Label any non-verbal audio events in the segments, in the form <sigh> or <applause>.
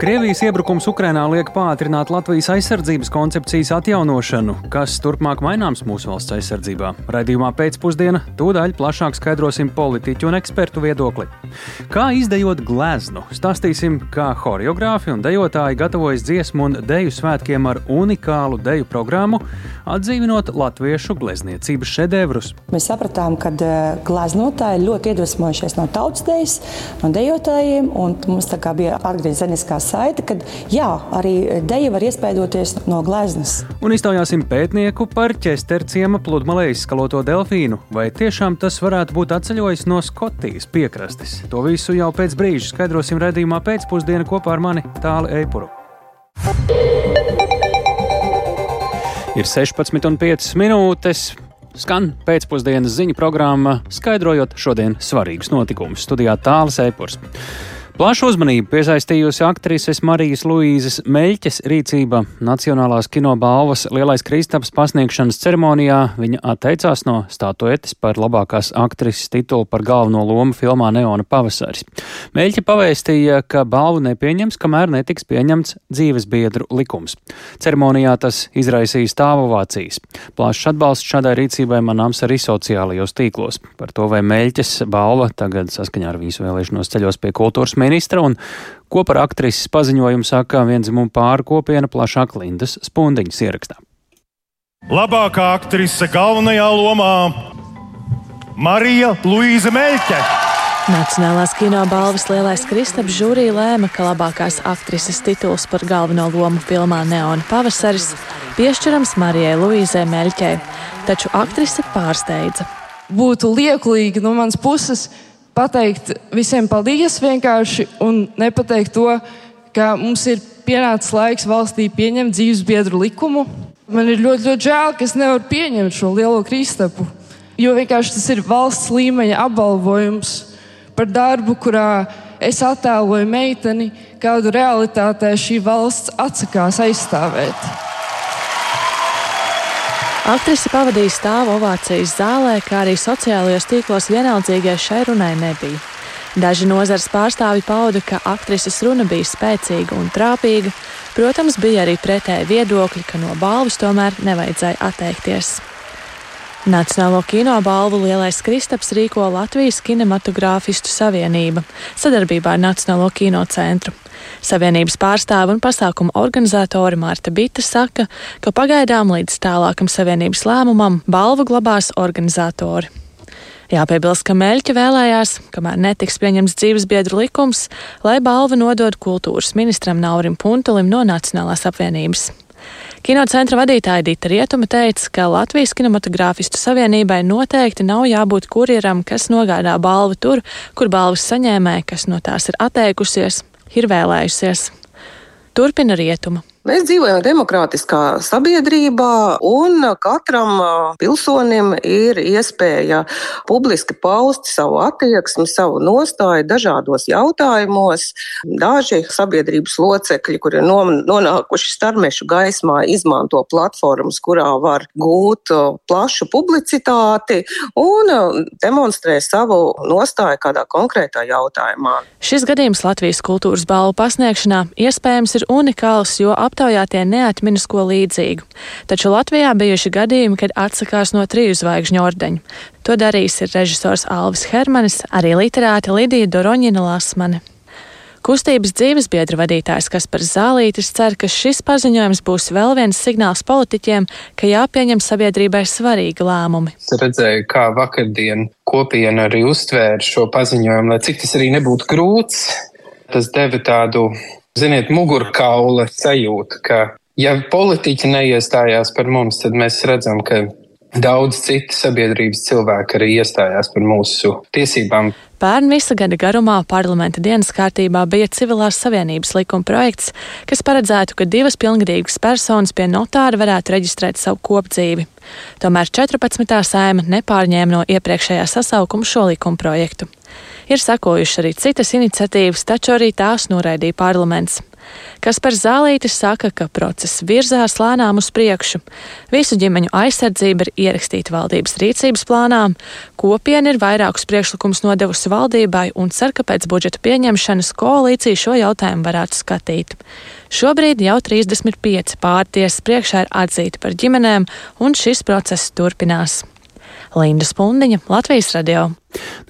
Krievijas iebrukums Ukrainā liek pātrināt Latvijas aizsardzības koncepcijas atjaunošanu, kas turpmāk maināms mūsu valsts aizsardzībā. Radījumā pēcpusdienā tūdaļ plašāk skaidrosim politiķu un ekspertu viedokli. Kā izdejot gleznu, stāstīsim, kā choreogrāfi un dejotāji gatavojas dziesmu un deju svētkiem ar unikālu deju programmu, atdzīvinot latviešu glezniecības šedevrus. Mēs sapratām, ka eh, gleznotāji ļoti iedvesmojušies no tautas dejas, no dejotājiem, un mums bija atgriezeniskās saite, ka jā, arī deja var iespaidoties no gleznas. Un iztaujāsim pētnieku par ķesterciema pludmalē izskaloto delfīnu. Vai tiešām tas varētu būt atceļojis no Skotijas piekrastes? To visu jau pēc brīža skaidrosim redzījumā pēcpusdienā kopā ar mani Tāli Eipuru. Ir 16,5 minūtes. Skan pēcpusdienas ziņu programma, skaidrojot šodienas svarīgus notikumus. Studijā tālāk Eipurs. Plašu uzmanību piesaistījusi aktrises Marijas Luīzes Meļķes rīcība Nacionālās kinobalvas Lielais Kristaps pasniegšanas ceremonijā. Viņa atteicās no statuetes par labākās aktrises titulu par galveno lomu filmā Neona pavasaris. Meļķe pavēstīja, ka balvu nepieņems, kamēr netiks pieņemts dzīves biedru likums. Ceremonijā tas izraisīja stāvovācijas. Plašs atbalsts šādai rīcībai manāms arī sociālajos tīklos. Par to, vai Meļķes balva tagad saskaņā ar visu vēlēšanos ceļos pie kultūras mēģinājuma ministra, un ko par aktrises paziņojumu saka vienzimumu pāru kopiena plašāk Lindas Spundiņas ierakstā. Labākā aktrise galvenajā lomā Marija Luīza Meļķe. Nacionālās kinobalvas lielais Kristaps žūrija lēma, ka labākās aktrises tituls par galveno lomu filmā Neona pavasaris piešķirams Marijai Luīzai Meļķei, taču aktrise pārsteidza. Būtu liekulīgi no manas puses pateikt visiem paldies vienkārši un nepateikt to, ka mums ir pienācis laiks valstī pieņemt dzīves biedru likumu. Man ir ļoti, ļoti žēl, ka es nevaru pieņemt šo lielo kristapu, jo vienkārši tas ir valsts līmeņa apbalvojums par darbu, kurā es attēloju meiteni, kādu realitātē šī valsts atsakās aizstāvēt. Aktrise pavadīja stāvu ovācijas zālē, kā arī sociālajos tīklos vienaldzīgai šai runai nebija. Daži nozars pārstāvi pauda, ka aktrises runa bija spēcīga un trāpīga, protams, bija arī pretēji viedokļi, ka no balvas tomēr nevajadzēja atteikties. Nacionālo kino balvu Lielais Kristaps rīko Latvijas kinematogrāfistu savienība sadarbībā ar Nacionālo kino centru. Savienības pārstāve un pasākuma organizatori Mārta Bita saka, ka pagaidām līdz tālākam savienības lēmumam balvu glabās organizatori. Jāpiebilst, ka Meļķa vēlējās, kamēr netiks pieņemts dzīves biedru likums, lai balvu nodod kultūras ministram Naurim Puntulim no Nacionālās apvienības. Kinocentra vadītāja Dita Rietuma teica, ka Latvijas kinematogrāfistu savienībai noteikti nav jābūt kurjeram, kas nogādā balvu tur, kur balvas saņēmēji, kas no tās ir atteikusies, ir vēlējusies. Turpina rietuma. Mēs dzīvojam demokrātiskā sabiedrībā, un katram pilsonim ir iespēja publiski paust savu attieksmi, savu nostāju dažādos jautājumos. Daži sabiedrības locekļi, kuri ir nonākuši starmešu gaismā, izmanto platformas, kurā var gūt plašu publicitāti un demonstrē savu nostāju kādā konkrētā jautājumā. Šis gadījums Latvijas kultūras balvu pasniegšanā iespējams ir unikāls, jo aptaujātie neatminas ko līdzīgu. Taču Latvijā bijuši gadījumi, kad atsakās no triju zvaigžņu ordeņa. To darījis ir režisors Alvis Hermanis, arī literāte Lidija Doroņina Lasmane. Kustības dzīves biedra vadītājs Kaspars Zālītis cer, ka šis paziņojums būs vēl viens signāls politiķiem, ka jāpieņem sabiedrībai svarīgi lēmumi. Es redzēju, kā vakardien kopiena arī uztvēra šo paziņojumu, lai cik tas arī nebūtu grūts. Tas deva tādu ziniet, mugurkaula sajūta, ka ja politiķi neiestājās par mums, tad mēs redzam, ka daudz citu sabiedrības cilvēku arī iestājās par mūsu tiesībām. Pērn visa gada garumā parlamenta dienas kārtībā bija civilās savienības likuma projekts, kas paredzētu, ka divas pilngadīgas personas pie notāra varētu reģistrēt savu kopdzīvi. Tomēr 14. sēma nepārņēma no iepriekšējā sasaukuma šo likuma projektu. Ir sekojuši arī citas iniciatīvas, taču arī tās noraidīja parlaments. Kaspars Zālītis saka, ka process virzās lēnām uz priekšu. Visu ģimeņu aizsardzība ir ierakstīta valdības rīcības plānā. Kopiena ir vairākus priekšlikumus nodevusi valdībai un cer, ka pēc budžeta pieņemšanas koalīcija šo jautājumu varētu skatīt. Šobrīd jau 35 pārtiesas priekšā ir atzīti par ģimenēm, un šis process turpinās. Linda Spundiņa, Latvijas radio.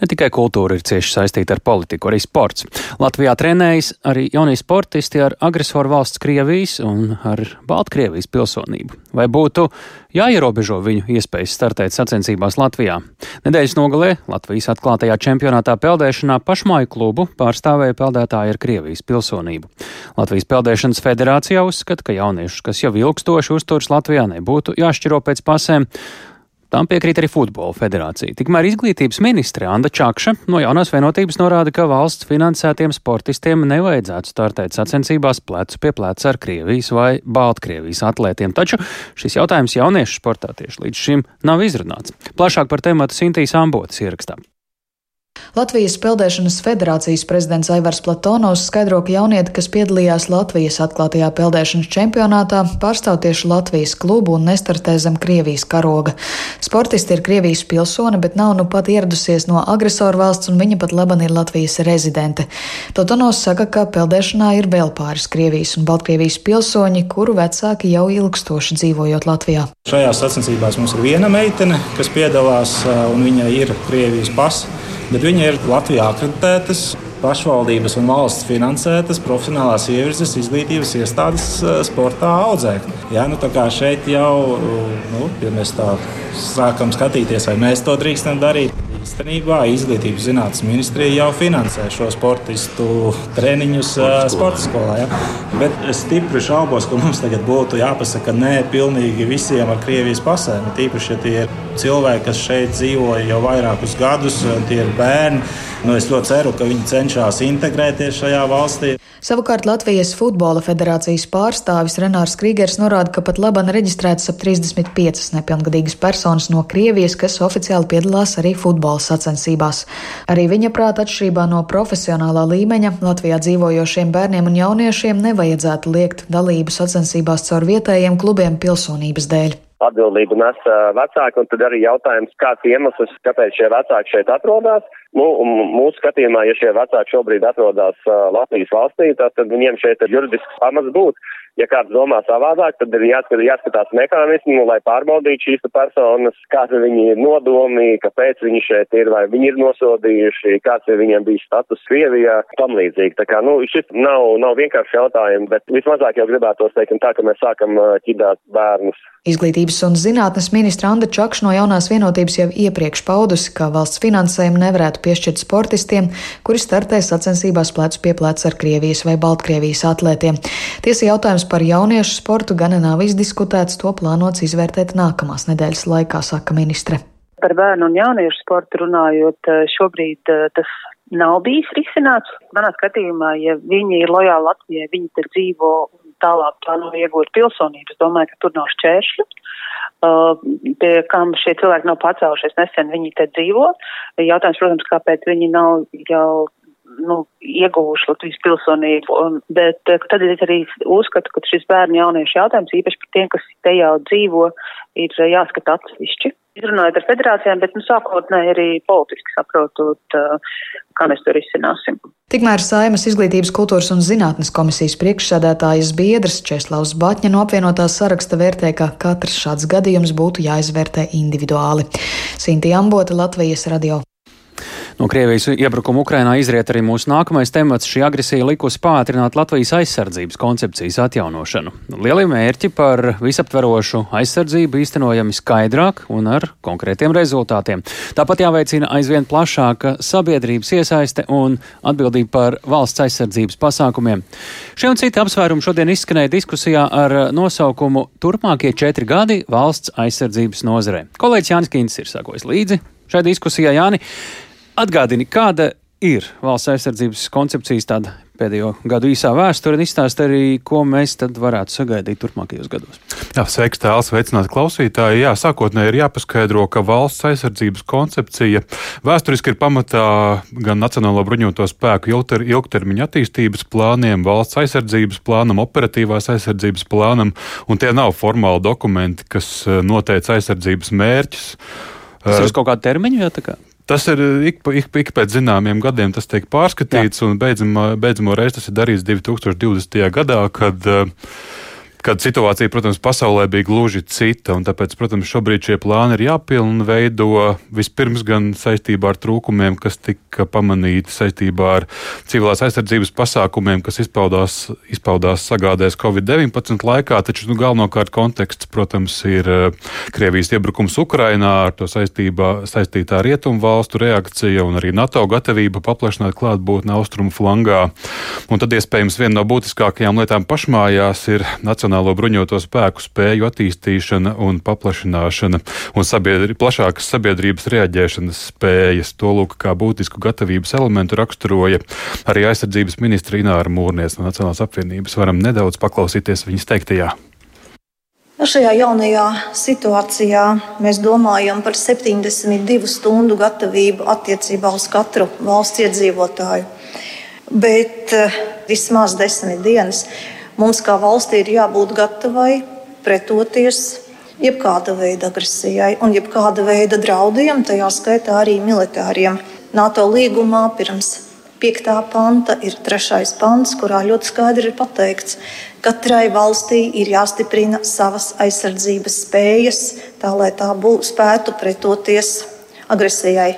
Ne tikai kultūra ir cieši saistīta ar politiku, arī sports. Latvijā trenējas arī jaunie sportisti ar agresoru valsts Krievijas un ar Baltkrievijas pilsonību. Vai būtu jāierobežo viņu iespējas startēt sacensībās Latvijā? Nedēļas nogalē Latvijas atklātajā čempionātā peldēšanā pašmāju klubu pārstāvēja peldētāji ar Krievijas pilsonību. Latvijas peldēšanas federācijā uzskata, ka jauniešus, kas jau ilgstoši uzturas Latvijā, nebūtu jāšķiro pēc pasēm. Tam piekrīt arī Futbola federācija. Tikmēr izglītības ministre Anna Čakša no jaunās vienotības norāda, ka valsts finansētiem sportistiem nevajadzētu startēt sacensībās plecu pie pleca ar Krievijas vai Baltkrievijas atlētiem. Taču šis jautājums jauniešu sportā tieši līdz šim nav izrunāts. Plašāk par tēmatu Sintīs Ambotas ierakstā. Latvijas Peldēšanas federācijas prezidents Aivars Platonovs skaidro, ka jaunieti, kas piedalījās Latvijas atklātajā peldēšanas čempionātā, pārstāv tieši Latvijas klubu un nestartē zem Krievijas karoga. Sportisti ir Krievijas pilsone, bet nav nu pat ieradusies no agresoru valsts, un viņa pat laban ir Latvijas rezidente. Platonovs saka, ka peldēšanā ir vēl pāris Krievijas un Baltkrievijas pilsoņi, kuru vecāki jau ilgstoši dzīvojot Latvijā. Šajās sacensībās mums ir viena meitene, kas piedalās, un viņai ir Krievijas pasa bet viņi ir Latvijā akreditētas. Pašvaldības un valsts finansētas profesionālās ievirzes izglītības iestādes eh, sportā audzē. Jā, nu, šeit jau, nu, ja mēs tā sākam skatīties, vai mēs to drīkstam darīt, Īstenībā Izglītības zinātnes ministrija jau finansē šo sportistu treniņus sporta skolā. Ja? Bet es stipri šaubos, ka mums tagad būtu jāpasaka nē pilnīgi visiem ar Krievijas pasēm. Tīpaši, ja tie ir cilvēki, kas šeit dzīvoja jau vairākus gadus, tie ir bērni. Nu, es ļoti ceru, ka viņi cenšas integrēties šajā valstī. Savukārt Latvijas Futbola federācijas pārstāvis Renārs Krīgers norāda, ka pat labāk reģistrētas ap 35 nepilngadīgas personas no Krievijas, kas oficiāli piedalās arī futbola sacensībās. Arī viņa prāta atšķirībā no profesionālā līmeņa Latvijā dzīvojošiem bērniem un jauniešiem nevajadzētu liekt dalību sacensībās caur vietējiem klubiem pilsonības dēļ atbildību nes vecāki, un tad arī jautājums, kāds iemesls, kāpēc šie vecāki šeit atrodas. Nu, mūsu skatījumā, ja šie vecāki šobrīd atrodas Latvijas valstī, tad viņiem šeit ir juridisks pamats būt. Ja kāds domā savādāk, tad ir jāskat, jāskatās mehānismu, lai pārbaudītu šīs personas, kāds ir viņu nodomi, kāpēc viņi šeit ir, vai viņi ir nosodījuši, kāds ir viņiem bijis status Krievijā, tam līdzīgi. Tā kā, nu, šis nav, nav vienkārši jautājums, bet vismazāk jau gribētos teikt tā, ka mēs sākam ķidāt bērnus. Izglītības un zinātnes ministra Anda Čakš no jaunās vienotības jau iepriekš paudusi, ka valsts finansējumu nevarētu piešķirt sportistiem, kuri startē sacensībās plecu pie pleca ar Krievijas vai Baltkrievijas atlētiem. Tiesa jautājums par jauniešu sportu gan nav izdiskutēts, to plānots izvērtēt nākamās nedēļas laikā, saka ministre. Par bērnu un jauniešu sportu runājot, eh, šobrīd eh, tas nav bijis risināts. Manā skatījumā, ja viņi ir lojāli Latvijai, viņi te dzīvo un tālāk plāno iegūt pilsonību, es domāju, ka tur nav šķēršļu. Uh, pie kam šie cilvēki nav pacēlušies nesen, viņi te dzīvo. Jautājums, protams, kāpēc viņi nav jau nu, ieguvuši Latvijas pilsonību, un, bet eh, tad es arī uzskatu, ka šis bērnu jauniešu jautājums, īpaši par tiem, kas te jau dzīvo, ir eh, jāskata atsevišķi. Izrunājot ar federācijām, bet nu, sākotnēji arī politiski saprotot, uh, kā mēs to risināsim. Tikmēr Saimas izglītības, kultūras un zinātnes komisijas priekšsēdētājas biedrs Česlavs Batņa no apvienotās saraksta vērtē, ka katrs šāds gadījums būtu jāizvērtē individuāli. Sinti Ambota, Latvijas radio. No Krievijas iebrukuma Ukrainā izriet arī mūsu nākamais temats. Šī agresija likusi pātrināt Latvijas aizsardzības koncepcijas atjaunošanu. Lielie mērķi par visaptverošu aizsardzību īstenojami skaidrāk un ar konkrētiem rezultātiem. Tāpat jāveicina aizvien plašāka sabiedrības iesaiste un atbildība par valsts aizsardzības pasākumiem. Šie un citi apsvērumi šodien izskanēja diskusijā ar nosaukumu Turpmākie četri gadi valsts aizsardzības nozarē. Kolēģis Jānis Kīns ir sakojis līdzi šai diskusijai. Jāni, Atgādini, kāda ir valsts aizsardzības koncepcijas tāda pēdējo gadu īsā vēsture un izstāst arī, ko mēs tad varētu sagaidīt turpmākajos gados. Jā, sveiks, tēls, sveicināt klausītāji. Jā, sākotnēji ir jāpaskaidro, ka valsts aizsardzības koncepcija vēsturiski ir pamatā gan Nacionālo bruņoto spēku ilgtermiņa attīstības plāniem, valsts aizsardzības plānam, operatīvās aizsardzības plānam, un tie nav formāli dokumenti, kas eh, noteica aizsardzības mērķus. Tas ir uz kaut kādu termiņu, jā, tā kā? Tas ir ik, ik, ik pēc zināmiem gadiem, tas tiek pārskatīts, Jā. un beidzamo, beidzamo reizi tas ir darīts 2020. gadā, kad uh, kad situācija, protams, pasaulē bija gluži cita. Tāpēc, protams, šobrīd šie plāni ir jāpilnveido vispirms gan saistībā ar trūkumiem, kas tika pamanīti saistībā ar civilās aizsardzības pasākumiem, kas izpaudās, izpaudās sagādēs Covid-19 laikā. Taču nu, galvenokārt konteksts, protams, ir eh, Krievijas iebrukums Ukrainā, ar to saistībā, saistītā rietumu valstu reakcija un arī NATO gatavība paplašināt klātbūtni austrumu flangā. Un tad iespējams viena no būtiskākajām lietām pašmājās ir nacionālā Nacionālo bruņoto spēku spēju attīstīšana un paplašināšana un sabiedri, plašākas sabiedrības reaģēšanas spējas. To lūk, kā būtisku gatavības elementu raksturoja arī aizsardzības ministra Ināra Mūrnies no Nacionālās apvienības. Varam nedaudz paklausīties viņas teiktajā. Nu, šajā jaunajā situācijā mēs domājam par 72 stundu gatavību attiecībā uz katru valsts iedzīvotāju. Bet uh, vismaz desmit dienas Mums kā valstī ir jābūt gatavai pretoties jebkāda veida agresijai un jebkāda veida draudiem, tajā skaitā arī militāriem. NATO līgumā pirms 5. panta ir 3. pants, kurā ļoti skaidri ir pateikts, ka katrai valstī ir jāstiprina savas aizsardzības spējas, tā lai tā būtu spētu pretoties agresijai.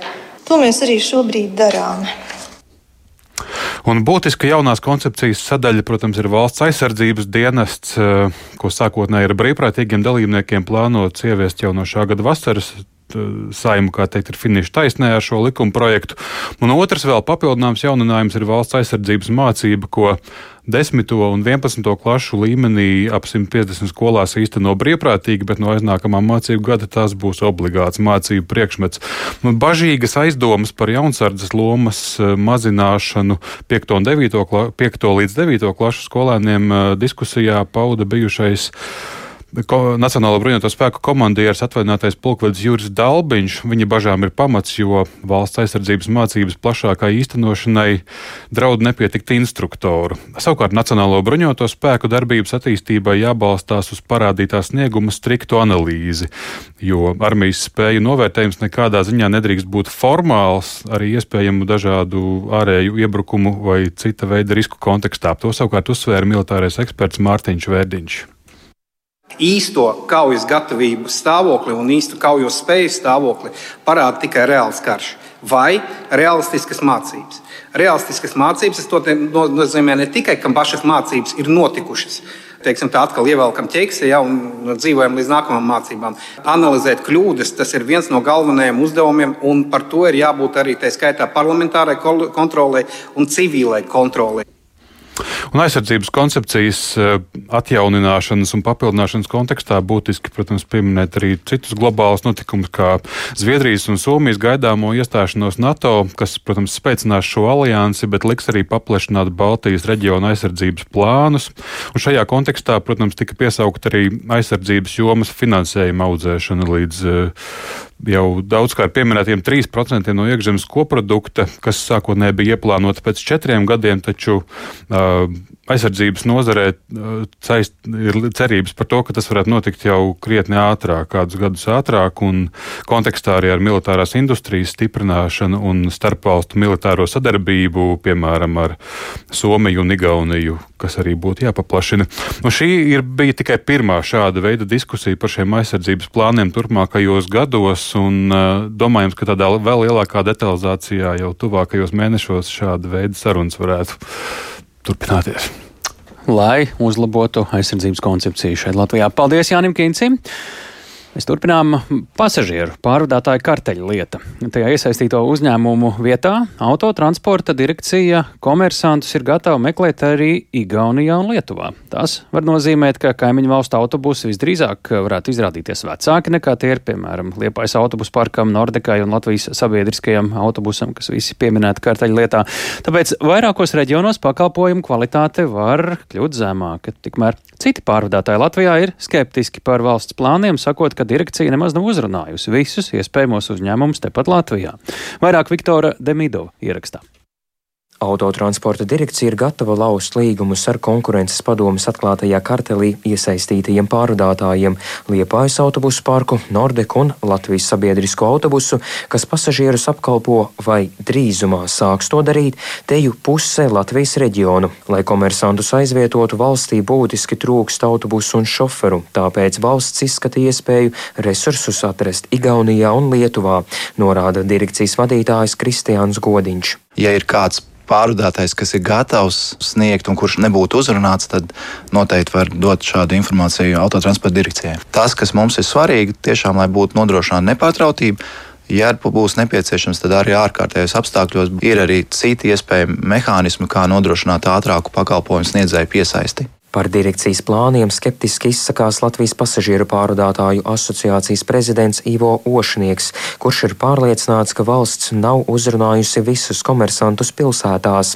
To mēs arī šobrīd darām. Un būtiska jaunās koncepcijas sadaļa, protams, ir valsts aizsardzības dienests, eh, ko sākotnēji ar brīvprātīgiem dalībniekiem plānots ieviest jau no šā gada vasaras saimu, kā teikt, ir finiša taisnē ar šo likuma projektu. Un otrs vēl papildinājums jauninājums ir valsts aizsardzības mācība, ko 10. un 11. klašu līmenī ap 150 skolās īsteno brīvprātīgi, bet no aiznākamā mācību gada tas būs obligāts mācību priekšmets. Nu, bažīgas aizdomas par jaunsardzes lomas eh, mazināšanu 5. un 9. 5. līdz 9. klašu skolēniem eh, diskusijā pauda bijušais Ko, Nacionālo bruņoto spēku komandieris atvainātais pulkvedis Juris Dalbiņš. Viņa bažām ir pamats, jo valsts aizsardzības mācības plašākai īstenošanai draud nepietikt instruktoru. Savukārt Nacionālo bruņoto spēku darbības attīstībai jābalstās uz parādītā snieguma striktu analīzi, jo armijas spēju novērtējums nekādā ziņā nedrīkst būt formāls arī iespējamu dažādu ārēju iebrukumu vai cita veida risku kontekstā. To savukārt uzsvēra militārais eksperts Mārtiņš Vērdiņš īsto kaujas gatavību stāvokli un īstu kaujas spēju stāvokli parāda tikai reāls karš vai realistiskas mācības. Realistiskas mācības nozīmē ne tikai, ka pašas mācības ir notikušas. Teiksim, tā atkal ievelkam ķeksi ja, dzīvojam līdz nākamajām mācībām. Analizēt kļūdas, tas ir viens no galvenajiem uzdevumiem, un par to ir jābūt arī tā skaitā parlamentārai kontrolē un civilai kontrolē. Un aizsardzības koncepcijas eh, atjaunināšanas un papildināšanas kontekstā būtiski, protams, pieminēt arī citus globālus notikumus, kā Zviedrijas un Somijas gaidāmo iestāšanos NATO, kas, protams, spēcinās šo aliansi, bet liks arī paplašināt Baltijas reģiona aizsardzības plānus. Un šajā kontekstā, protams, tika piesaukt arī aizsardzības jomas finansējuma audzēšana līdz eh, jau daudzkārt pieminētiem 3% no iekšzemes koprodukta, kas sākotnēji bija ieplānota pēc četriem gadiem, taču uh, aizsardzības nozarē caist, ir cerības par to, ka tas varētu notikt jau krietni ātrāk, kādus gadus ātrāk, un kontekstā arī ar militārās industrijas stiprināšanu un starpvalstu militāro sadarbību, piemēram, ar Somiju un Igauniju, kas arī būtu jāpaplašina. Un šī ir, bija tikai pirmā šāda veida diskusija par šiem aizsardzības plāniem turpmākajos gados, un uh, domājams, ka tādā vēl lielākā detalizācijā jau tuvākajos mēnešos šāda veida sarunas varētu turpināties. Lai uzlabotu aizsardzības koncepciju šeit Latvijā. Paldies Jānim Kīncim! Mēs turpinām pasažieru pārvadātāju karteļu lieta. Tajā iesaistīto uzņēmumu vietā autotransporta direkcija komersantus ir gatava meklēt arī Igaunijā un Lietuvā. Tas var nozīmēt, ka kaimiņu valstu autobusi visdrīzāk varētu izrādīties vecāki nekā tie ir, piemēram, Liepais autobusu parkam, Nordekai un Latvijas sabiedriskajam autobusam, kas visi pieminēti karteļu lietā. Tāpēc vairākos reģionos pakalpojumu kvalitāte var kļūt zemāka. Tikmēr citi pārvadātāji Latvijā ir skeptiski par valsts plāniem, sakot, ka direkcija nemaz nav uzrunājusi visus iespējamos uzņēmumus tepat Latvijā. Vairāk Viktora Demidova ierakstā. Autotransporta direkcija ir gatava laust līgumus ar konkurences padomas atklātajā kartelī iesaistītajiem pārvadātājiem Liepājas autobusu parku, Nordeku un Latvijas sabiedrisko autobusu, kas pasažierus apkalpo vai drīzumā sāks to darīt teju pusē Latvijas reģionu. Lai komersantus aizvietotu, valstī būtiski trūkst autobusu un šoferu, tāpēc valsts izskata iespēju resursus atrast Igaunijā un Lietuvā, norāda direkcijas vadītājs Kristiāns Godiņš. Ja ir kāds pārvadātājs, kas ir gatavs sniegt un kurš nebūtu uzrunāts, tad noteikti var dot šādu informāciju autotransporta direkcijai. Tas, kas mums ir svarīgi, tiešām, lai būtu nodrošināta nepārtrautība. Ja būs nepieciešams, tad arī ārkārtējos apstākļos ir arī citi iespējami mehānismi, kā nodrošināt ātrāku pakalpojumu sniedzēju piesaisti. Par direkcijas plāniem skeptiski izsakās Latvijas pasažieru pārvadātāju asociācijas prezidents Ivo Ošnieks, kurš ir pārliecināts, ka valsts nav uzrunājusi visus komersantus pilsētās.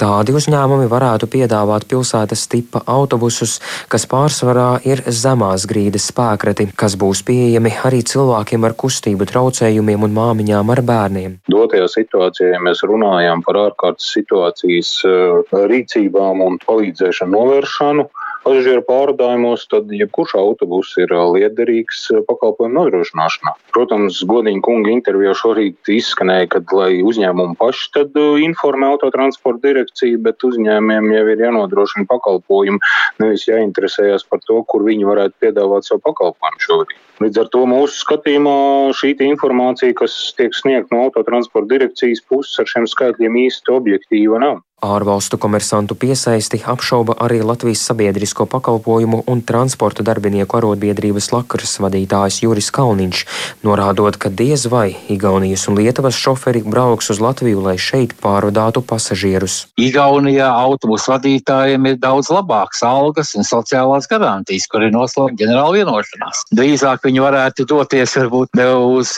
Tādi uzņēmumi varētu piedāvāt pilsētas tipa autobusus, kas pārsvarā ir zemās grīdas spēkrati, kas būs pieejami arī cilvēkiem ar kustību traucējumiem un māmiņām ar bērniem. Dotajā situācijā, ja mēs runājam par ārkārtas situācijas eh, rīcībām un palīdzēšanu novēršanu, pasažieru pārvadājumos, tad jebkurš autobus ir liederīgs pakalpojumu nodrošināšanā. Protams, godīgi kunga intervijā šorīt izskanēja, ka lai uzņēmumi paši tad informē autotransporta direkciju, bet uzņēmējiem jau ir jānodrošina pakalpojumu, nevis jāinteresējas par to, kur viņi varētu piedāvāt savu pakalpojumu šobrīd. Līdz ar to mūsu skatījumā šī informācija, kas tiek sniegta no autotransporta direkcijas puses, ar šiem skaitļiem īsti objektīva nav. Ārvalstu komersantu piesaisti apšauba arī Latvijas sabiedrisko pakalpojumu un transporta darbinieku arotbiedrības lakras vadītājs Juris Kalniņš, norādot, ka diez vai Igaunijas un Lietuvas šoferi brauks uz Latviju, lai šeit pārvadātu pasažierus. Igaunijā autobusu vadītājiem ir daudz labākas algas un sociālās garantijas, kur ir noslēgta ģenerāla vienošanās. Drīzāk viņi varētu doties varbūt ne uz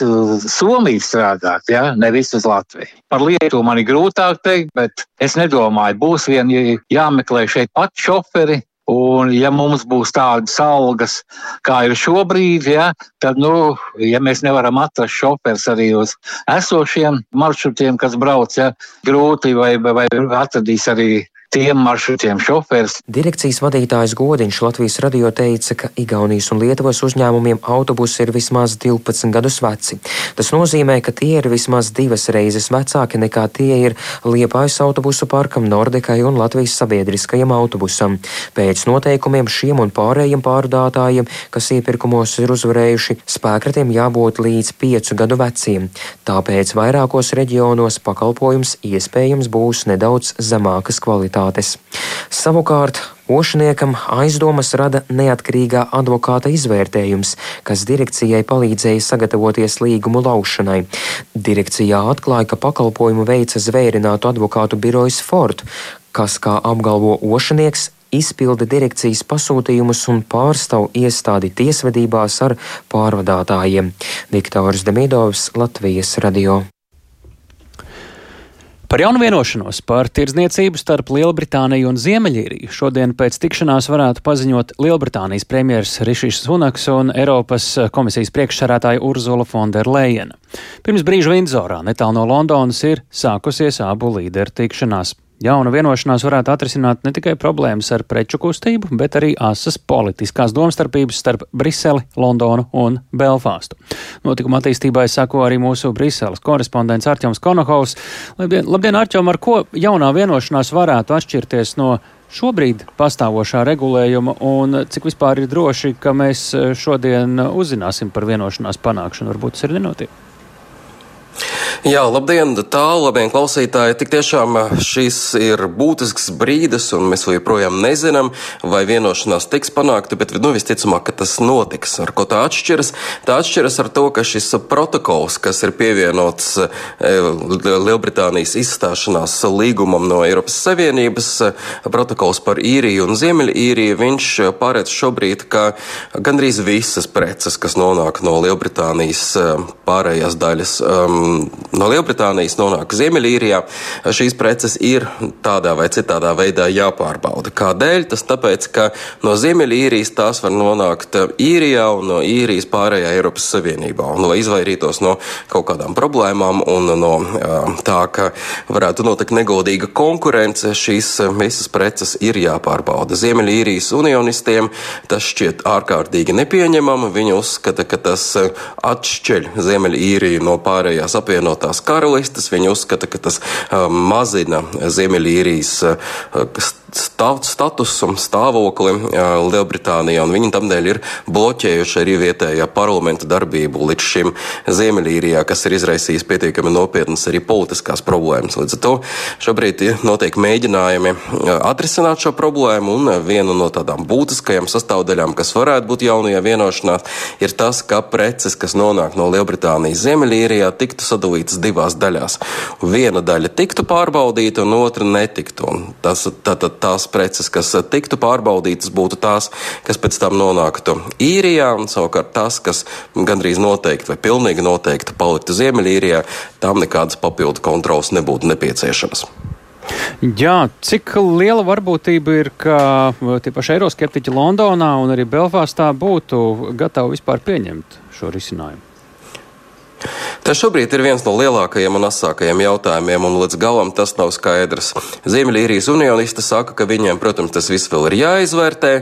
Somiju strādāt, ja? nevis uz Latviju. Par Lietuvu man ir grūtāk teikt, bet es nedomāju, nedomāju. Būs vien jāmeklē šeit pat šoferi. Un, ja mums būs tādas algas, kā ir šobrīd, ja, tad, nu, ja mēs nevaram atrast šoferis arī uz esošiem maršrutiem, kas brauc, ja, grūti vai, vai atradīs arī tiem maršrutiem šoferis. Direkcijas vadītājs Godiņš Latvijas radio teica, ka Igaunijas un Lietuvas uzņēmumiem autobusi ir vismaz 12 gadus veci. Tas nozīmē, ka tie ir vismaz divas reizes vecāki nekā tie ir Liepājas autobusu parkam, Nordekai un Latvijas sabiedriskajam autobusam. Pēc noteikumiem šiem un pārējiem pārdātājiem, kas iepirkumos ir uzvarējuši, spēkratiem jābūt līdz 5 gadu veciem. Tāpēc vairākos reģionos pakalpojums iespējams būs nedaudz zemākas kvalitātes aktivitātes. Savukārt Ošniekam aizdomas rada neatkarīgā advokāta izvērtējums, kas direkcijai palīdzēja sagatavoties līgumu laušanai. Direkcijā atklāja, ka pakalpojumu veica zvērinātu advokātu birojas Ford, kas, kā apgalvo Ošnieks, izpilda direkcijas pasūtījumus un pārstāv iestādi tiesvedībās ar pārvadātājiem. Viktors Demidovs, Latvijas radio. Par jaunu vienošanos par tirdzniecību starp Lielbritāniju un Ziemeļīriju šodien pēc tikšanās varētu paziņot Lielbritānijas premjerministrs Rišijs Sunaks un Eiropas komisijas priekšsarātāja Urzula Fonderleina. Pirms brīža Vindzorā, netālu no Londonas, ir sākusies abu līderu tikšanās. Jauna vienošanās varētu atrisināt ne tikai problēmas ar preču kustību, bet arī asas politiskās domstarpības starp Briseli, Londonu un Belfāstu. Notikuma attīstībai sako arī mūsu Briseles korespondents Arčuns Konohovs. Labdien, labdien Arčum, ar ko jaunā vienošanās varētu atšķirties no šobrīd pastāvošā regulējuma un cik vispār ir droši, ka mēs šodien uzzināsim par vienošanās panākšanu? Varbūt tas ir nenotiek. Jā, labdien, tālu, labdien, klausītāji. Tik tiešām eh, šis ir būtisks brīdis, un mēs joprojām nezinām, vai vienošanās tiks panākta, bet nu, visticamāk, ka tas notiks. Ar ko tā atšķiras? Tā atšķiras ar to, ka šis protokols, kas ir pievienots eh, Lielbritānijas izstāšanās līgumam no Eiropas Savienības, eh, protokols par īriju un Ziemeļīriju, viņš paredz šobrīd, ka gandrīz visas preces, kas nonāk no Lielbritānijas pārējās daļas, um, no Lielbritānijas nonāk Ziemeļīrijā, šīs preces ir tādā vai citādā veidā jāpārbauda. Kādēļ? Tas tāpēc, ka no Ziemeļīrijas tās var nonākt īrijā un no īrijas pārējā Eiropas Savienībā. Un, lai izvairītos no kaut kādām problēmām un no tā, ka varētu notikt negodīga konkurence, šīs visas preces ir jāpārbauda. Ziemeļīrijas unionistiem tas šķiet ārkārtīgi nepieņemama. Viņi uzskata, ka tas atšķeļ Ziemeļīriju no pārējās apvienotās apvienotās karalistes. Viņi uzskata, ka tas um, mazina Ziemeļīrijas uh, statusu un stāvokli Lielbritānijā, un viņi tamdēļ ir bloķējuši arī vietējā parlamenta darbību līdz šim Ziemeļīrijā, kas ir izraisījis pietiekami nopietnas arī politiskās problēmas. Līdz ar to šobrīd notiek mēģinājumi atrisināt šo problēmu, un viena no tādām būtiskajām sastāvdaļām, kas varētu būt jaunajā vienošanās, ir tas, ka preces, kas nonāk no Lielbritānijas Ziemeļīrijā, tiktu sadalītas divās daļās. Viena daļa tiktu pārbaudīta, un otra netiktu. Un tas, tātad, tās preces, kas eh, tiktu pārbaudītas, būtu tās, kas pēc tam nonāktu īrijā, un savukārt tas, kas gandrīz noteikti vai pilnīgi noteikti paliktu Ziemeļīrijā, tam nekādas papildu kontrols nebūtu nepieciešamas. Jā, cik liela varbūtība ir, ka eh, tie paši eiroskeptiķi Londonā un arī Belfāstā būtu gatavi vispār pieņemt šo risinājumu? Tas šobrīd ir viens no lielākajiem un asākajiem jautājumiem, un līdz galam tas nav skaidrs. Ziemeļīrijas unionisti saka, ka viņiem, protams, tas viss vēl ir jāizvērtē.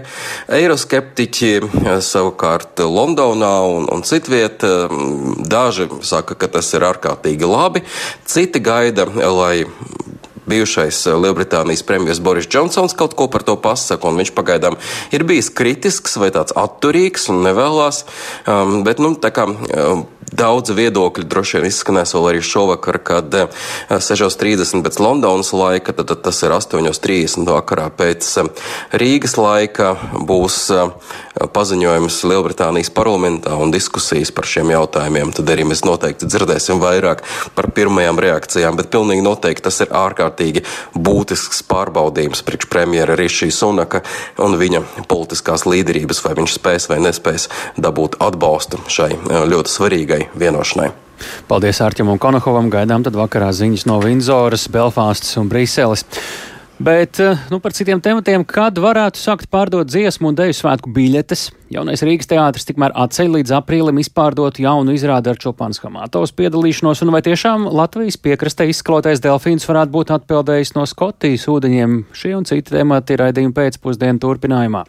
Eiroskeptiķi eh, savukārt Londonā un, un citviet eh, daži saka, ka tas ir ārkārtīgi labi, citi gaida, lai bijušais eh, Lielbritānijas premjerministrs Boris Džonsons kaut ko par to pasaka, un viņš pagaidām ir bijis kritisks vai tāds atturīgs un nevēlas. Um, bet, nu, tā kā um, Daudz viedokļu droši vien izskanēs vēl arī šovakar, kad 6.30 eh, pēc Londonas laika, tad, tad tas ir 8.30 vakarā pēc eh, Rīgas laika būs eh, paziņojums Lielbritānijas parlamentā un diskusijas par šiem jautājumiem. Tad arī mēs noteikti dzirdēsim vairāk par pirmajām reakcijām, bet pilnīgi noteikti tas ir ārkārtīgi būtisks pārbaudījums priekš premjera Rišī Sunaka un viņa politiskās līderības, vai viņš spēs vai nespēs dabūt atbalstu šai ļoti svarīgai šai vienošanai. Paldies Ārķam un Konohovam. Gaidām tad vakarā ziņas no Vindzoras, Belfāstas un Brīseles. Bet eh, nu, par citiem tematiem, kad varētu sākt pārdot dziesmu un deju svētku biļetes. Jaunais Rīgas teātris tikmēr atceļ līdz aprīlim izpārdot jaunu izrādi ar Čopāns Hamatovas piedalīšanos, un vai tiešām Latvijas piekrastē izskalotais delfīns varētu būt atpeldējis no Skotijas ūdeņiem. Šie un citi temati raidījuma pēcpusdienu turpinājumā.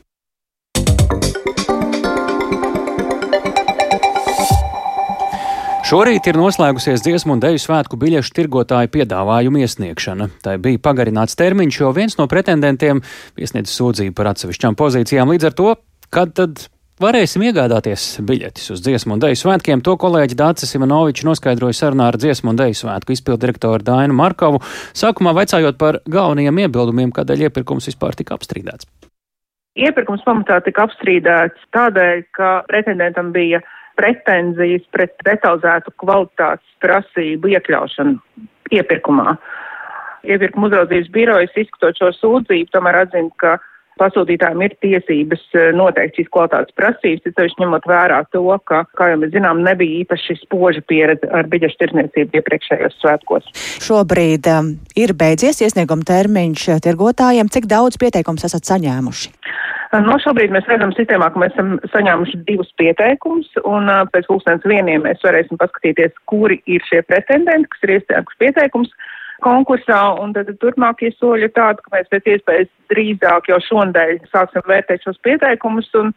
Šorīt ir noslēgusies dziesmu un deju svētku biļešu tirgotāju piedāvājumu iesniegšana. Tai bija pagarināts termiņš, jo viens no pretendentiem iesniedz sūdzību par atsevišķām pozīcijām. Līdz ar to, kad tad varēsim iegādāties biļetes uz dziesmu un deju svētkiem, to kolēģi Dācis Ivanovičs noskaidroja sarunā ar dziesmu un deju svētku izpildirektoru Dainu Markovu, sākumā vaicājot par galvenajiem iebildumiem, kādēļ iepirkums vispār tika apstrīdēts. Iepirkums pamatā tika apstrīdēts tādēļ, ka pretendentam bija pretenzijas pret detalizētu kvalitātes prasību iekļaušanu iepirkumā. Iepirkuma uzraudzības birojas izskatot šo sūdzību, tomēr atzina, ka pasūtītājiem ir tiesības eh, noteikt šīs kvalitātes prasības, bet viņš ņemot vērā to, ka, kā jau mēs zinām, nebija īpaši spoža pieredze ar biļešu tirdzniecību iepriekšējos svētkos. Šobrīd um, ir beidzies iesnieguma termiņš tirgotājiem. Cik daudz pieteikums esat saņēmuši? No šobrīd mēs redzam sistēmā, ka mēs esam saņēmuši divus pieteikumus, un pēc pulkstens vieniem mēs varēsim paskatīties, kuri ir šie pretendenti, kas ir iesnieguši pieteikumus konkursā, un tad turpmākie soļi ir tādi, ka mēs pēc iespējas drīzāk jau šonadēļ sāksim vērtēt šos pieteikumus, un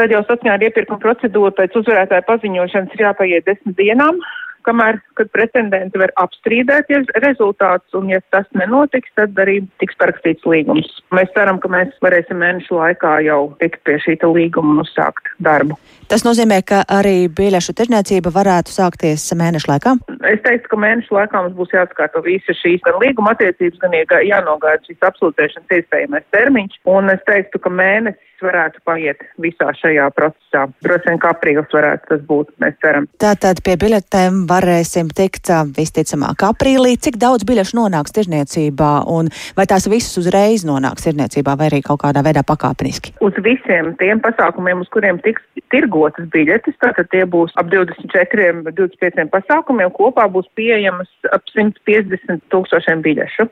tad jau saskaņā ar iepirkuma procedūru pēc uzvarētāja paziņošanas ir jāpaiet desmit dienām. Kamēr, kad pretendenti var apstrīdēties rezultātus, un ja tas nenotiks, tad arī tiks parakstīts līgums. Mēs ceram, ka mēs varēsim mēnešu laikā jau tikt pie šīta līguma un uzsākt darbu. Tas nozīmē, ka arī biļešu tirdzniecība varētu sākties mēnešu laikā? Es teiktu, ka mēnešu laikā mums būs jāskārto visas šīs gan līguma attiecības, gan jānogaida šīs absolūtēšanas iespējamais termiņš. Un es teiktu, ka mēnesis varētu paiet visā šajā procesā. Droši vien, ka aprīlis varētu tas būt, mēs ceram. Tātad pie biļetēm varēsim tikt visticamāk aprīlī. Cik daudz biļešu nonāks tirzniecībā un vai tās visas uzreiz nonāks tirzniecībā vai arī kaut kādā veidā pakāpeniski? Uz visiem tiem pasākumiem, uz kuriem tiks tirgotas biļetes, tātad tie būs ap 24, 25 pasākumiem, kopā būs pieejamas ap 150 tūkstošiem biļešu.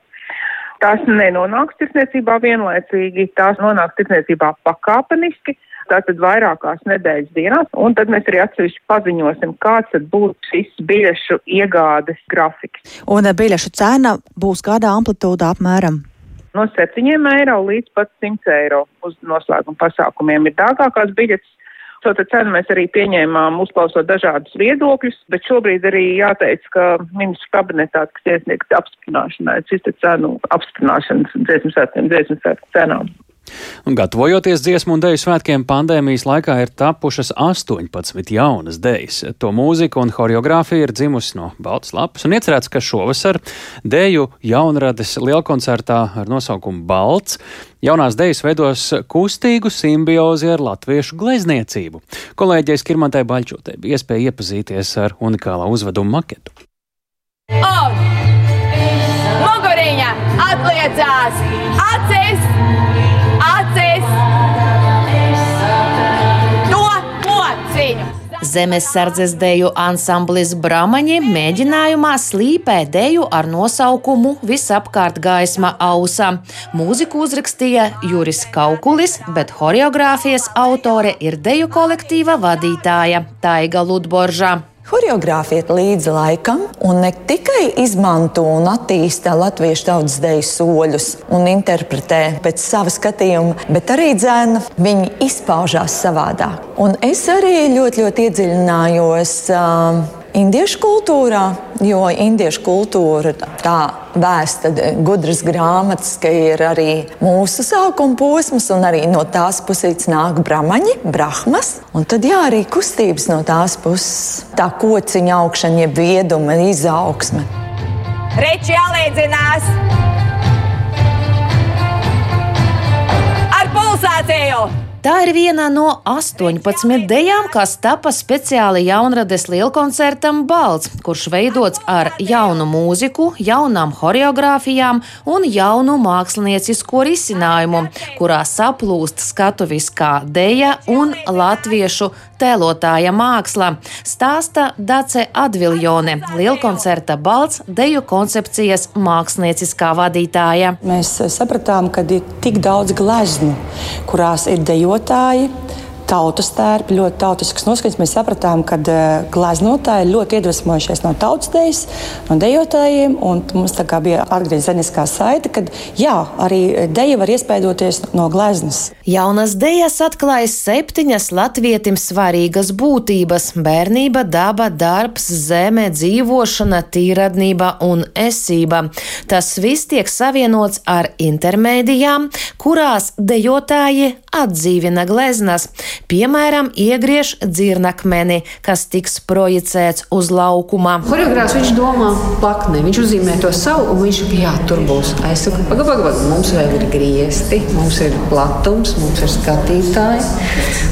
Tās nenonāks tirsniecībā vienlaicīgi, tās nonāks tirsniecībā pakāpeniski, tātad vairākās nedēļas dienās, un tad mēs arī atsevišķi paziņosim, kāds būs šis biļešu iegādes grafiks. Un eh, biļešu cena būs kādā amplitūdā apmēram? No 7 eiro līdz pat 100 eiro uz noslēguma pasākumiem ir dārgākās biļetes. Šo cenu mēs arī pieņēmām, uzklausot dažādus viedokļus, bet šobrīd arī jāteic, ka ministru kabinetā, kas iesniegts apstiprināšanai, šis cenu apstiprināšanas dziesmu svētkiem, dziesmu svētku cenām. Un gatavojoties dziesmu un dēļu svētkiem, pandēmijas laikā ir tapušas 18 jaunas dēļas. To mūzika un horeogrāfija ir dzimusi no Baltas lapas un iecerēts, ka šovasar dēļu jaunrades lielkoncertā ar nosaukumu Balts jaunās dēļas veidos kustīgu simbiozi ar latviešu glezniecību. Kolēģei Skirmantai Baļķotē bija iespēja iepazīties ar unikālā uzveduma maketu. Un muguriņa atliecās acis! Zemesardzes deju ansamblis Brāmaņi mēģinājumā slīpē deju ar nosaukumu Visapkārt gaisma ausā. Mūziku uzrakstīja Juris Kaukulis, bet horeogrāfijas autore ir deju kolektīva vadītāja Taiga Ludboržā. Horeogrāfija iet līdzi laikam un ne tikai izmanto un attīsta latviešu tautas deju soļus un interpretē pēc sava skatījuma, bet arī dzēna. Viņi izpaužās savādāk. Un es arī ļoti, ļoti iedziļinājos. Uh, indiešu kultūrā, jo indiešu kultūra tā vēsta gudras grāmatas, ka ir arī mūsu sākuma posms, un arī no tās puses nāk brahmaņi, brahmas. Un tad jā, arī kustības no tās puses, tā kociņa augšana, jeb vieduma, izaugsme. Reči jālīdzinās ar pulsāciju! Tā ir viena no 18 dejām, kas tapa speciāli jaunrades lielkoncertam Balts, kurš veidots ar jaunu mūziku, jaunām horeogrāfijām un jaunu māksliniecisko risinājumu, kurā saplūst skatuviskā deja un latviešu tēlotāja māksla. Stāsta Dace Adviljone, lielkoncerta Balts deju koncepcijas mākslinieciskā vadītāja. Mēs sapratām, ka ir tik daudz gleznu, kurās ir deju dejotāji, tautas tērpi, ļoti tautisks noskaņas. Mēs sapratām, ka uh, gleznotāji ļoti iedvesmojušies no tautas dejas, no dejotājiem. Mums bija atgriezeniskā saite, ka jā, arī deja var iespaidoties no gleznas. Jaunas dejas atklājas septiņas latvietim svarīgas būtības - bērnība, daba, darbs, zeme, dzīvošana, tīradnība un esība. Tas viss tiek savienots ar intermēdijām, kurās dejotāji atdzīvina gleznas. Piemēram, iegriež dzirnakmeni, kas tiks projicēts uz laukuma. Horeogrāfs viņš domā plakni, viņš uzzīmē to savu, un viņš jā, tur būs. Es saku, pagaidi, pagaidi, mums vēl ir griesti, mums ir platums, mums ir skatītāji,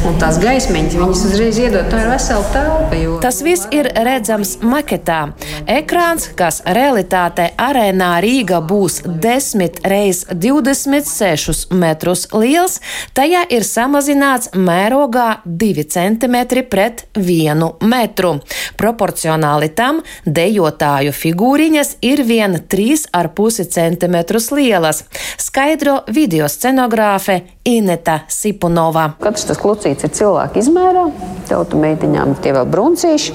un tās gaismiņas viņas uzreiz iedod, tā ir vesela telpa. Jo... Tas viss ir redzams maketā. Ekrāns, kas realitātē arēnā Rīga būs 10 reiz 26 metrus liels, tajā ir samazināts mērogs mērogā 2 cm pret 1 metru. Proporcionāli tam dejotāju figūriņas ir vien 3,5 cm lielas, skaidro video scenogrāfe Ineta Sipunova. Katrs tas klucīts ir cilvēka izmērā, tautu meitiņām tie vēl bruncīši,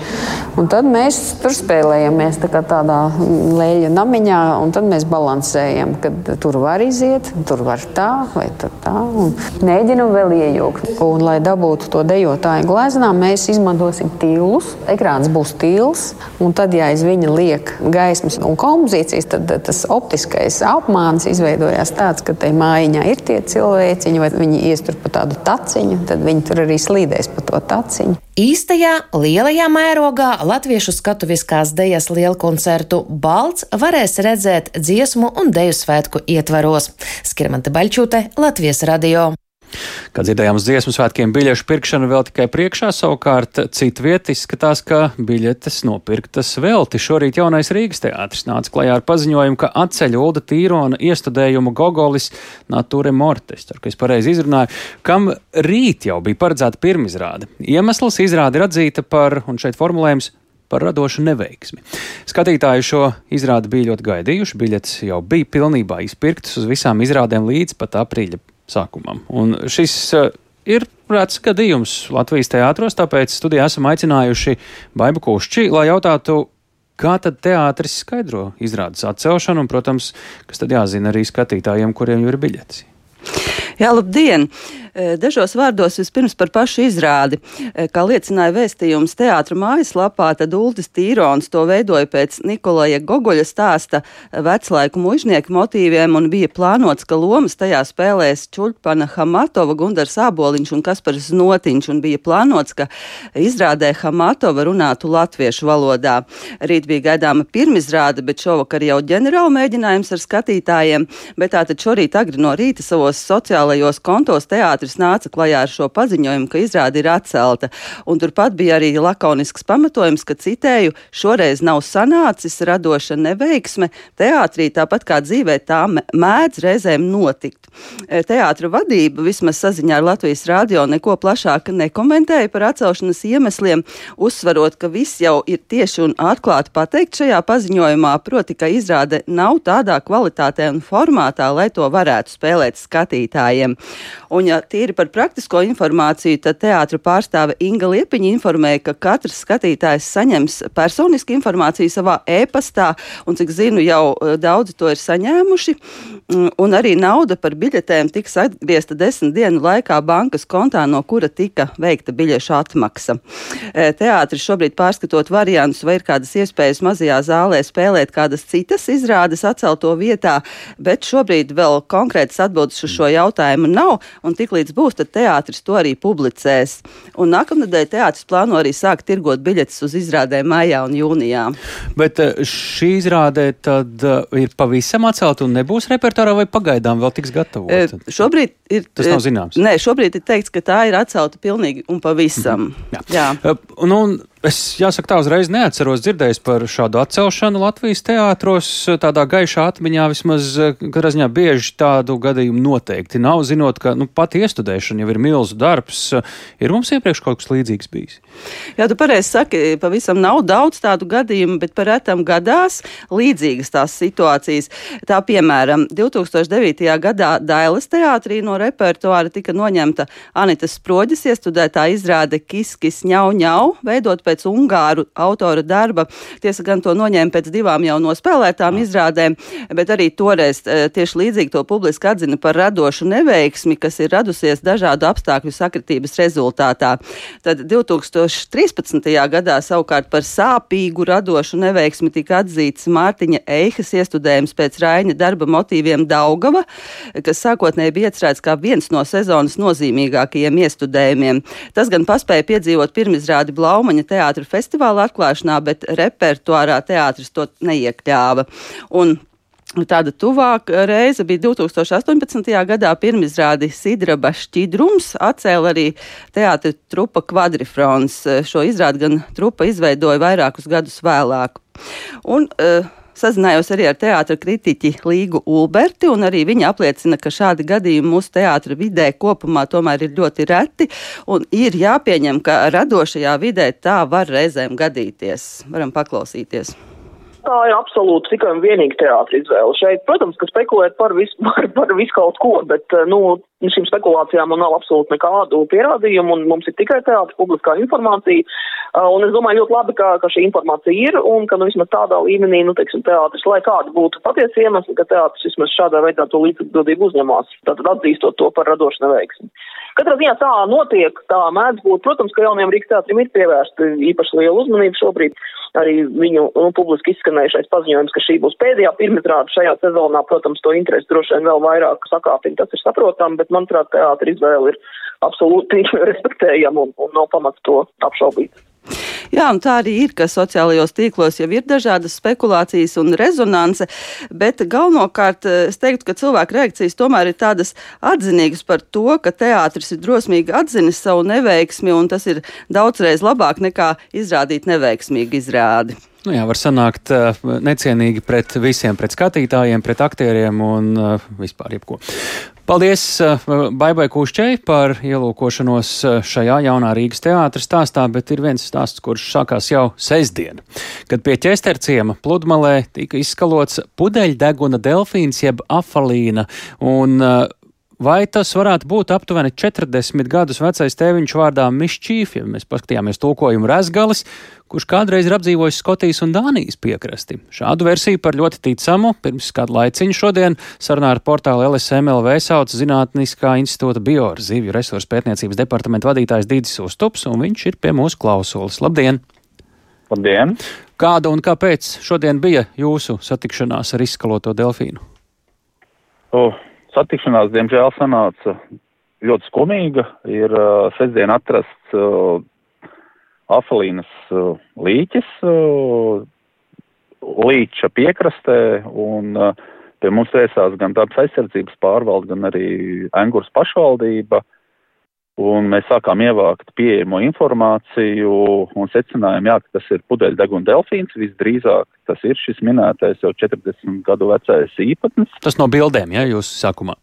un tad mēs tur spēlējamies tā tādā lēļa namiņā, un tad mēs balansējam, kad tur var iziet, tur var tā vai tā, un mēģinam vēl iejaukt. Un, lai dabūt to dejotāju gleznā, mēs izmantosim tīlus. Ekrāns būs tīls, un tad, ja aiz viņa liek gaismas un kompozīcijas, tad tas optiskais apmāns izveidojās tāds, ka tajā mājiņā ir tie cilvēciņi, vai viņi iestur pa tādu taciņu, tad viņi tur arī slīdēs pa to taciņu. Īstajā lielajā mērogā latviešu skatuviskās dejas lielkoncertu Balts varēs redzēt dziesmu un deju svētku ietvaros. Skirmante Baļķūte, Latvijas radio. Kā dzirdējām, uz dziesmu svētkiem biļešu pirkšana vēl tikai priekšā, savukārt citu vietu izskatās, ka biļetes nopirktas velti. Šorīt jaunais Rīgas teātris nāca klajā ar paziņojumu, ka atceļ Ulda Tīrona iestudējumu Gogolis Nature Mortes, ceru, ka es pareizi izrunāju, kam rīt jau bija paredzēta pirmizrāde. Iemesls izrāde ir atzīta par, un šeit formulējums, par radošu neveiksmi. Skatītāji šo izrādi bija ļoti gaidījuši, biļetes jau bija pilnībā izpirktas uz visām izrādēm līdz pat aprīļa sākumam. Un šis uh, ir rēts gadījums Latvijas teātros, tāpēc studijā esam aicinājuši Baibu Kušķi, lai jautātu, kā tad teātris skaidro izrādes atcelšanu, un, protams, kas tad jāzina arī skatītājiem, kuriem jau ir biļetes. Jā, labdien! Eh, dažos vārdos vispirms par pašu izrādi. Eh, kā liecināja vēstījums teātra mājaslapā, tad Ultis Tīrons to veidoja pēc Nikolaja Gogoļa stāsta veclaiku mužnieku motīviem un bija plānots, ka lomas tajā spēlēs Čulpana Hamatova, Gundars Āboliņš un Kaspars Notiņš, un bija plānots, ka izrādē Hamatova runātu latviešu valodā. Rīt bija gaidāma pirmizrāde, bet šovakar jau ģenerāla mēģinājums ar skatītājiem, bet tātad šorīt agri no rīta savos sociālajos kontos teātris teātris nāca klajā ar šo paziņojumu, ka izrāde ir atcelta. Un turpat bija arī lakonisks pamatojums, ka citēju, šoreiz nav sanācis radoša neveiksme. Teātrī tāpat kā dzīvē tā mēdz reizēm notikt. E, teātra vadība vismaz saziņā ar Latvijas rādio neko plašāk nekomentēja par atcelšanas iemesliem, uzsverot, ka viss jau ir tieši un atklāti pateikt šajā paziņojumā, proti, ka izrāde nav tādā kvalitātē un formātā, lai to varētu spēlēt skatītājiem. Un, ja tīri par praktisko informāciju, tad teātra pārstāve Inga Liepiņa informēja, ka katrs skatītājs saņems personisku informāciju savā e-pastā, un cik zinu, jau e, daudzi to ir saņēmuši, mm, un arī nauda par biļetēm tiks atgriezta desmit dienu laikā bankas kontā, no kura tika veikta biļešu atmaksa. E, teātris šobrīd pārskatot variantus, vai ir kādas iespējas mazajā zālē spēlēt kādas citas izrādes atcelto vietā, bet šobrīd vēl konkrētas atbildes uz šo jautājumu nav, un tiklīdz līdz būs, tad teātris to arī publicēs. Un nākamnedēļ teātris plāno arī sākt tirgot biļetes uz izrādēm maijā un jūnijā. Bet eh, šī izrāde tad uh, ir pavisam atcelta un nebūs repertuārā vai pagaidām vēl tiks gatavota? E, šobrīd ir. Tas nav zināms. Nē, šobrīd ir teikts, ka tā ir atcelta pilnīgi un pavisam. Mm -hmm. Jā. Jā. Uh, nu, Es jāsaka, tā uzreiz neatceros dzirdējis par šādu atcelšanu Latvijas teātros. Tādā gaišā atmiņā vismaz katrā ziņā bieži tādu gadījumu noteikti nav, zinot, ka nu, pat iestudēšana jau ir milzu darbs. Ir mums iepriekš kaut kas līdzīgs bijis? Jā, tu pareizi saki, pavisam nav daudz tādu gadījumu, bet par retam gadās līdzīgas tās situācijas. Tā piemēram, 2009. gadā Dailas teātrī no repertuāra tika noņemta Anitas Sproģis iestudētā izrāde Kiskis ņau ņau, veidot pēc pēc ungāru autora darba. Tiesa gan to noņēma pēc divām jau nospēlētām izrādēm, bet arī toreiz e, tieši līdzīgi to publiski atzina par radošu neveiksmi, kas ir radusies dažādu apstākļu sakritības rezultātā. Tad 2013. gadā savukārt par sāpīgu radošu neveiksmi tika atzīts Mārtiņa Eihas iestudējums pēc Raina darba motīviem Daugava, kas sākotnēji bija iecerēts kā viens no sezonas nozīmīgākajiem iestudējumiem. Tas gan paspēja piedzīvot pirmizrādi Blaumaņa teātrī teātra festivāla atklāšanā, bet repertuārā teātris to neiekļāva. Un Tāda tuvāka reize bija 2018. gadā pirmizrādi Sidraba šķidrums, atcēla arī teātra trupa Kvadrifrons. Šo izrādi gan trupa izveidoja vairākus gadus vēlāk. Un, uh, Sazinājos arī ar teātra kritiķi Līgu Ulberti, un arī viņa apliecina, ka šādi gadījumi mūsu teātra vidē kopumā tomēr ir ļoti reti, un ir jāpieņem, ka radošajā vidē tā var reizēm gadīties. Varam paklausīties tā ir absolūti tikai un vienīgi teātris izvēle. Šeit, protams, ka spekulēt par visu, <laughs> par, par visu kaut ko, bet, eh, nu, šīm spekulācijām man nav absolūti nekādu pierādījumu, un mums ir tikai teātris publiskā informācija. Uh, un es domāju ļoti labi, ka, ka šī informācija ir, un ka, nu, vismaz tādā līmenī, nu, teiksim, teātris, lai kāda būtu patiesa iemesla, ka teātris vismaz šādā veidā to līdzatbildību uzņemās, tātad atzīstot to par radošu neveiksmi. Katrā ziņā tā notiek, tā mēdz būt. Protams, ka jaunajam Rīgas teātrim ir pievērsta īpaši liela uzmanība šobrīd. Arī viņu nu, publiski izskanējušais paziņojums, ka šī būs pēdējā pirmizrāde šajā sezonā, protams, to interesi droši vien vēl vairāk sakāpina, tas ir saprotami, bet manuprāt, teātra izvēle ir absolūti <laughs> respektējama un, un nav pamats to apšaubīt. Jā, un tā arī ir, ka sociālajos tīklos jau ir dažādas spekulācijas un rezonance, bet galvenokārt eh, es teiktu, ka cilvēku reakcijas tomēr ir tādas atzinīgas par to, ka teātris ir drosmīgi atzinis savu neveiksmi, un tas ir daudzreiz labāk nekā izrādīt neveiksmīgu izrādi. Nu jā, var sanākt uh, necienīgi pret visiem, pret skatītājiem, pret aktieriem un uh, vispār jebko. Paldies uh, Baibai Kūšķei par ielūkošanos šajā jaunā Rīgas teātras stāstā, bet ir viens stāsts, kurš sākās jau sestdien, kad pie ķesterciema pludmalē tika izskalots pudeļdeguna delfīns jeb afalīna, un Vai tas varētu būt aptuveni 40 gadus vecais tēviņš vārdā Mišķīf, ja mēs paskatījāmies tulkojumu Rezgalis, kurš kādreiz ir apdzīvojis Skotijas un Dānijas piekrasti? Šādu versiju par ļoti ticamu pirms kādu laiciņu šodien sarunā ar portālu LSMLV sauc Zinātniskā institūta bioar zivju resursu pētniecības departamenta vadītājs Dīdis Ustups, un viņš ir pie mūsu klausulas. Labdien! Labdien! Kāda un kāpēc šodien bija jūsu satikšanās ar izskaloto delfīnu? Oh satikšanās, diemžēl, sanāca ļoti skumīga. Ir uh, sestdien atrasts uh, afalīnas uh, līķis uh, līča piekrastē, un uh, pie mums vērsās gan dabas aizsardzības pārvalde, gan arī Engurs pašvaldība. Un mēs sākām ievākt pieejamo informāciju un secinājām, jā, ka tas ir pudeļdeguna delfīns. Visdrīzāk tas ir šis minētais jau 40 gadu vecais īpatnis. Tas no bildēm, jā, jūs sākumā?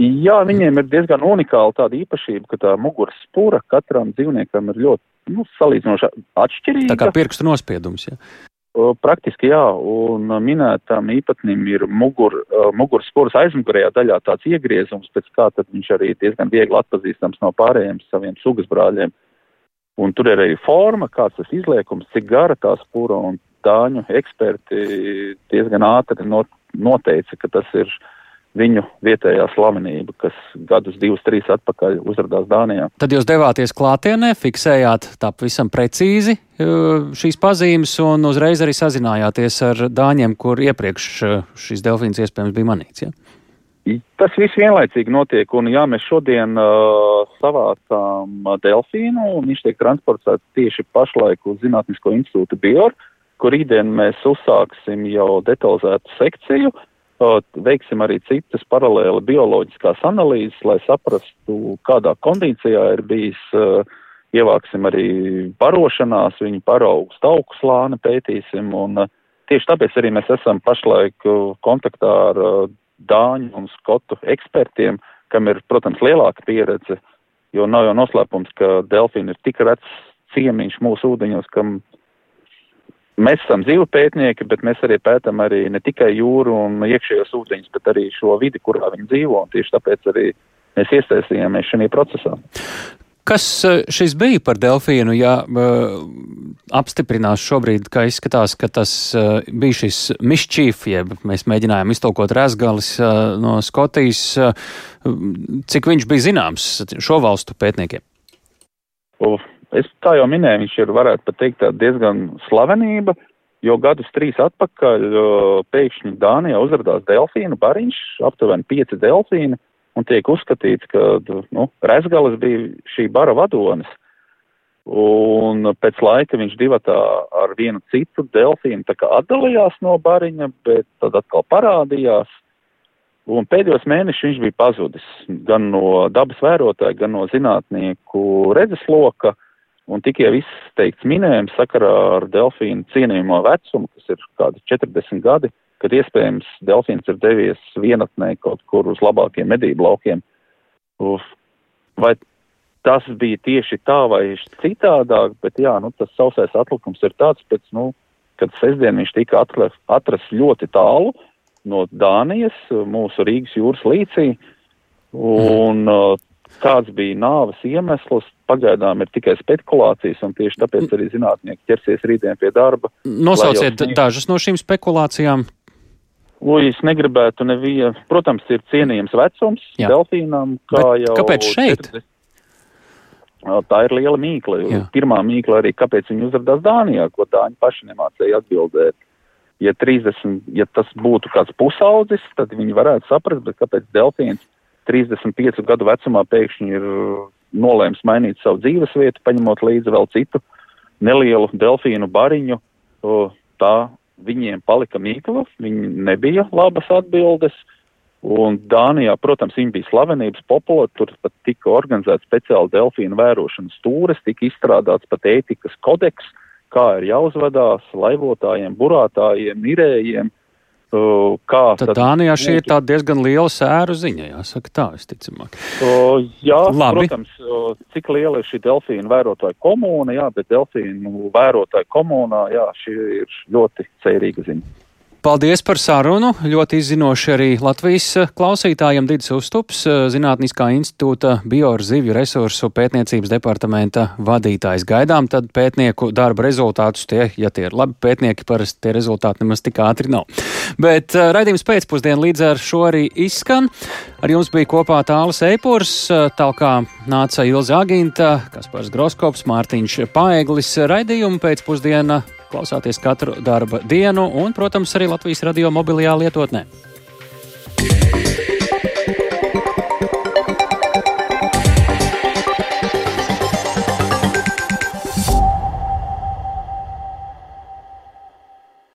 Jā, viņiem ir diezgan unikāla tāda īpašība, ka tā muguras spūra katram dzīvniekam ir ļoti nu, salīdzinoši atšķirīga. Tā kā pirkstu nospiedums, jā. Praktiski jā, un minētam īpatnim ir mugur, muguras sporas aizmugurējā daļā tāds iegriezums, pēc kā tad viņš arī diezgan viegli atpazīstams no pārējiem saviem sugas brāļiem. Un tur ir arī forma, kāds tas izliekums, cik gara tā spura, un dāņu eksperti diezgan ātri noteica, ka tas ir uh, viņu vietējā slavenība, kas gadus, divus, trīs atpakaļ uzrādījās Dānijā. Tad jūs devāties klātienē, fiksējāt tā pavisam precīzi uh, šīs pazīmes un uzreiz arī sazinājāties ar dāņiem, kur iepriekš uh, šīs delfīns iespējams bija manīts. Ja? Tas viss vienlaicīgi notiek, un jā, mēs šodien uh, savācām delfīnu, un viņš tiek transportēts tieši pašlaik uz Zinātnisko institūtu Bior, kur rītdien mēs uzsāksim jau detalizētu sekciju, uh, veiksim arī citas paralēli bioloģiskās analīzes, lai saprastu, kādā kondīcijā ir bijis, ievāksim arī barošanās, viņu paraugu stauku slāni pētīsim, un tieši tāpēc arī mēs esam pašlaik kontaktā ar dāņu un skotu ekspertiem, kam ir, protams, lielāka pieredze, jo nav jau noslēpums, ka delfīni ir tik rets ciemiņš mūsu ūdeņos, kam Mēs esam dzīvu pētnieki, bet mēs arī pētām arī ne tikai jūru un iekšējos ūdeņus, bet arī šo vidi, kurā viņi dzīvo. Tieši tāpēc arī mēs iesaistījāmies šajā procesā. Kas eh, šis bija par delfīnu? Ja uh, apstiprinās šobrīd, ka izskatās, ka tas uh, bija šis mišķīf, jeb mēs mēģinājām iztolkot rezgalis no Skotijas. Cik viņš bija zināms šo valstu pētniekiem? Uf, Es tā jau minēju, viņš ir, varētu pat teikt, diezgan slavenība, jo gadus trīs atpakaļ pēkšņi Dānijā uzrādās delfīnu bariņš, aptuveni pieci delfīni, un tiek uzskatīts, ka, nu, Rezgalis bija šī bara vadonis. Un pēc laika viņš divatā ar vienu citu delfīnu tā kā atdalījās no bariņa, bet tad atkal parādījās. Un pēdējos mēnešus viņš bija pazudis gan no dabas vērotāja, gan no zinātnieku redzesloka. Uh, Un tikai izteikts minējums sakarā ar delfīnu cienījamo vecumu, kas ir kādi 40 gadi, kad iespējams delfīns ir devies vienatnē kaut kur uz labākiem medību laukiem. Vai tas bija tieši tā vai citādāk, bet jā, nu, tas sausais atlikums ir tāds, pēc, nu, kad sestdien viņš tika atrasts ļoti tālu no Dānijas, mūsu Rīgas jūras līcī, un uh, kāds bija nāves iemesls, pagaidām ir tikai spekulācijas, un tieši tāpēc arī zinātnieki ķersies rītdien pie darba. Nosauciet jau... dažas no šīm spekulācijām. Ui, es negribētu nevienu. Protams, ir cienījams vecums Jā. delfīnam, kā Bet jau. Kāpēc šeit? 40. Tā ir liela mīkla. Jā. Pirmā mīkla arī, kāpēc viņi uzrādās Dānijā, ko Dāņi paši nemācēja atbildēt. Ja 30, ja tas būtu kāds pusaudzis, tad viņi varētu saprast, bet kāpēc delfīns 35 gadu vecumā pēkšņi ir nolēms mainīt savu dzīves vietu, paņemot līdzi vēl citu nelielu delfīnu bariņu. Tā viņiem palika mīkla, viņi nebija labas atbildes. Un Dānijā, protams, viņi bija slavenības populāri, tur pat tika organizēts speciāli delfīnu vērošanas stūres, tika izstrādāts pat ētikas kodeks, kā ir jāuzvedās laivotājiem, burātājiem, mirējiem, Uh, kā tad, tad Dānijā šī ir tāda diezgan liela sēru ziņa, jāsaka tā, visticamāk. Uh, jā, Labi. protams, uh, cik liela ir šī delfīnu vērotāja komūna, jā, bet delfīnu vērotāja komūnā, jā, šī ir ļoti cerīga ziņa. Paldies par sarunu. Ļoti izzinoši arī Latvijas eh, klausītājiem Didis Uztups, eh, Zinātniskā institūta biorzivju resursu pētniecības departamenta vadītājs. Gaidām tad pētnieku darba rezultātus. Tie, ja tie ir labi pētnieki, parasti tie rezultāti nemaz tik ātri nav. Bet uh, raidījums pēcpusdien līdz ar šo arī izskan. Ar jums bija kopā tāls eipurs, tālāk nāca Ilza Aginta, Kaspars Groskops, Mārtiņš Paeglis. Raidījumu pēcpusdiena klausāties katru darba dienu un, protams, arī Latvijas radio mobilajā lietotnē.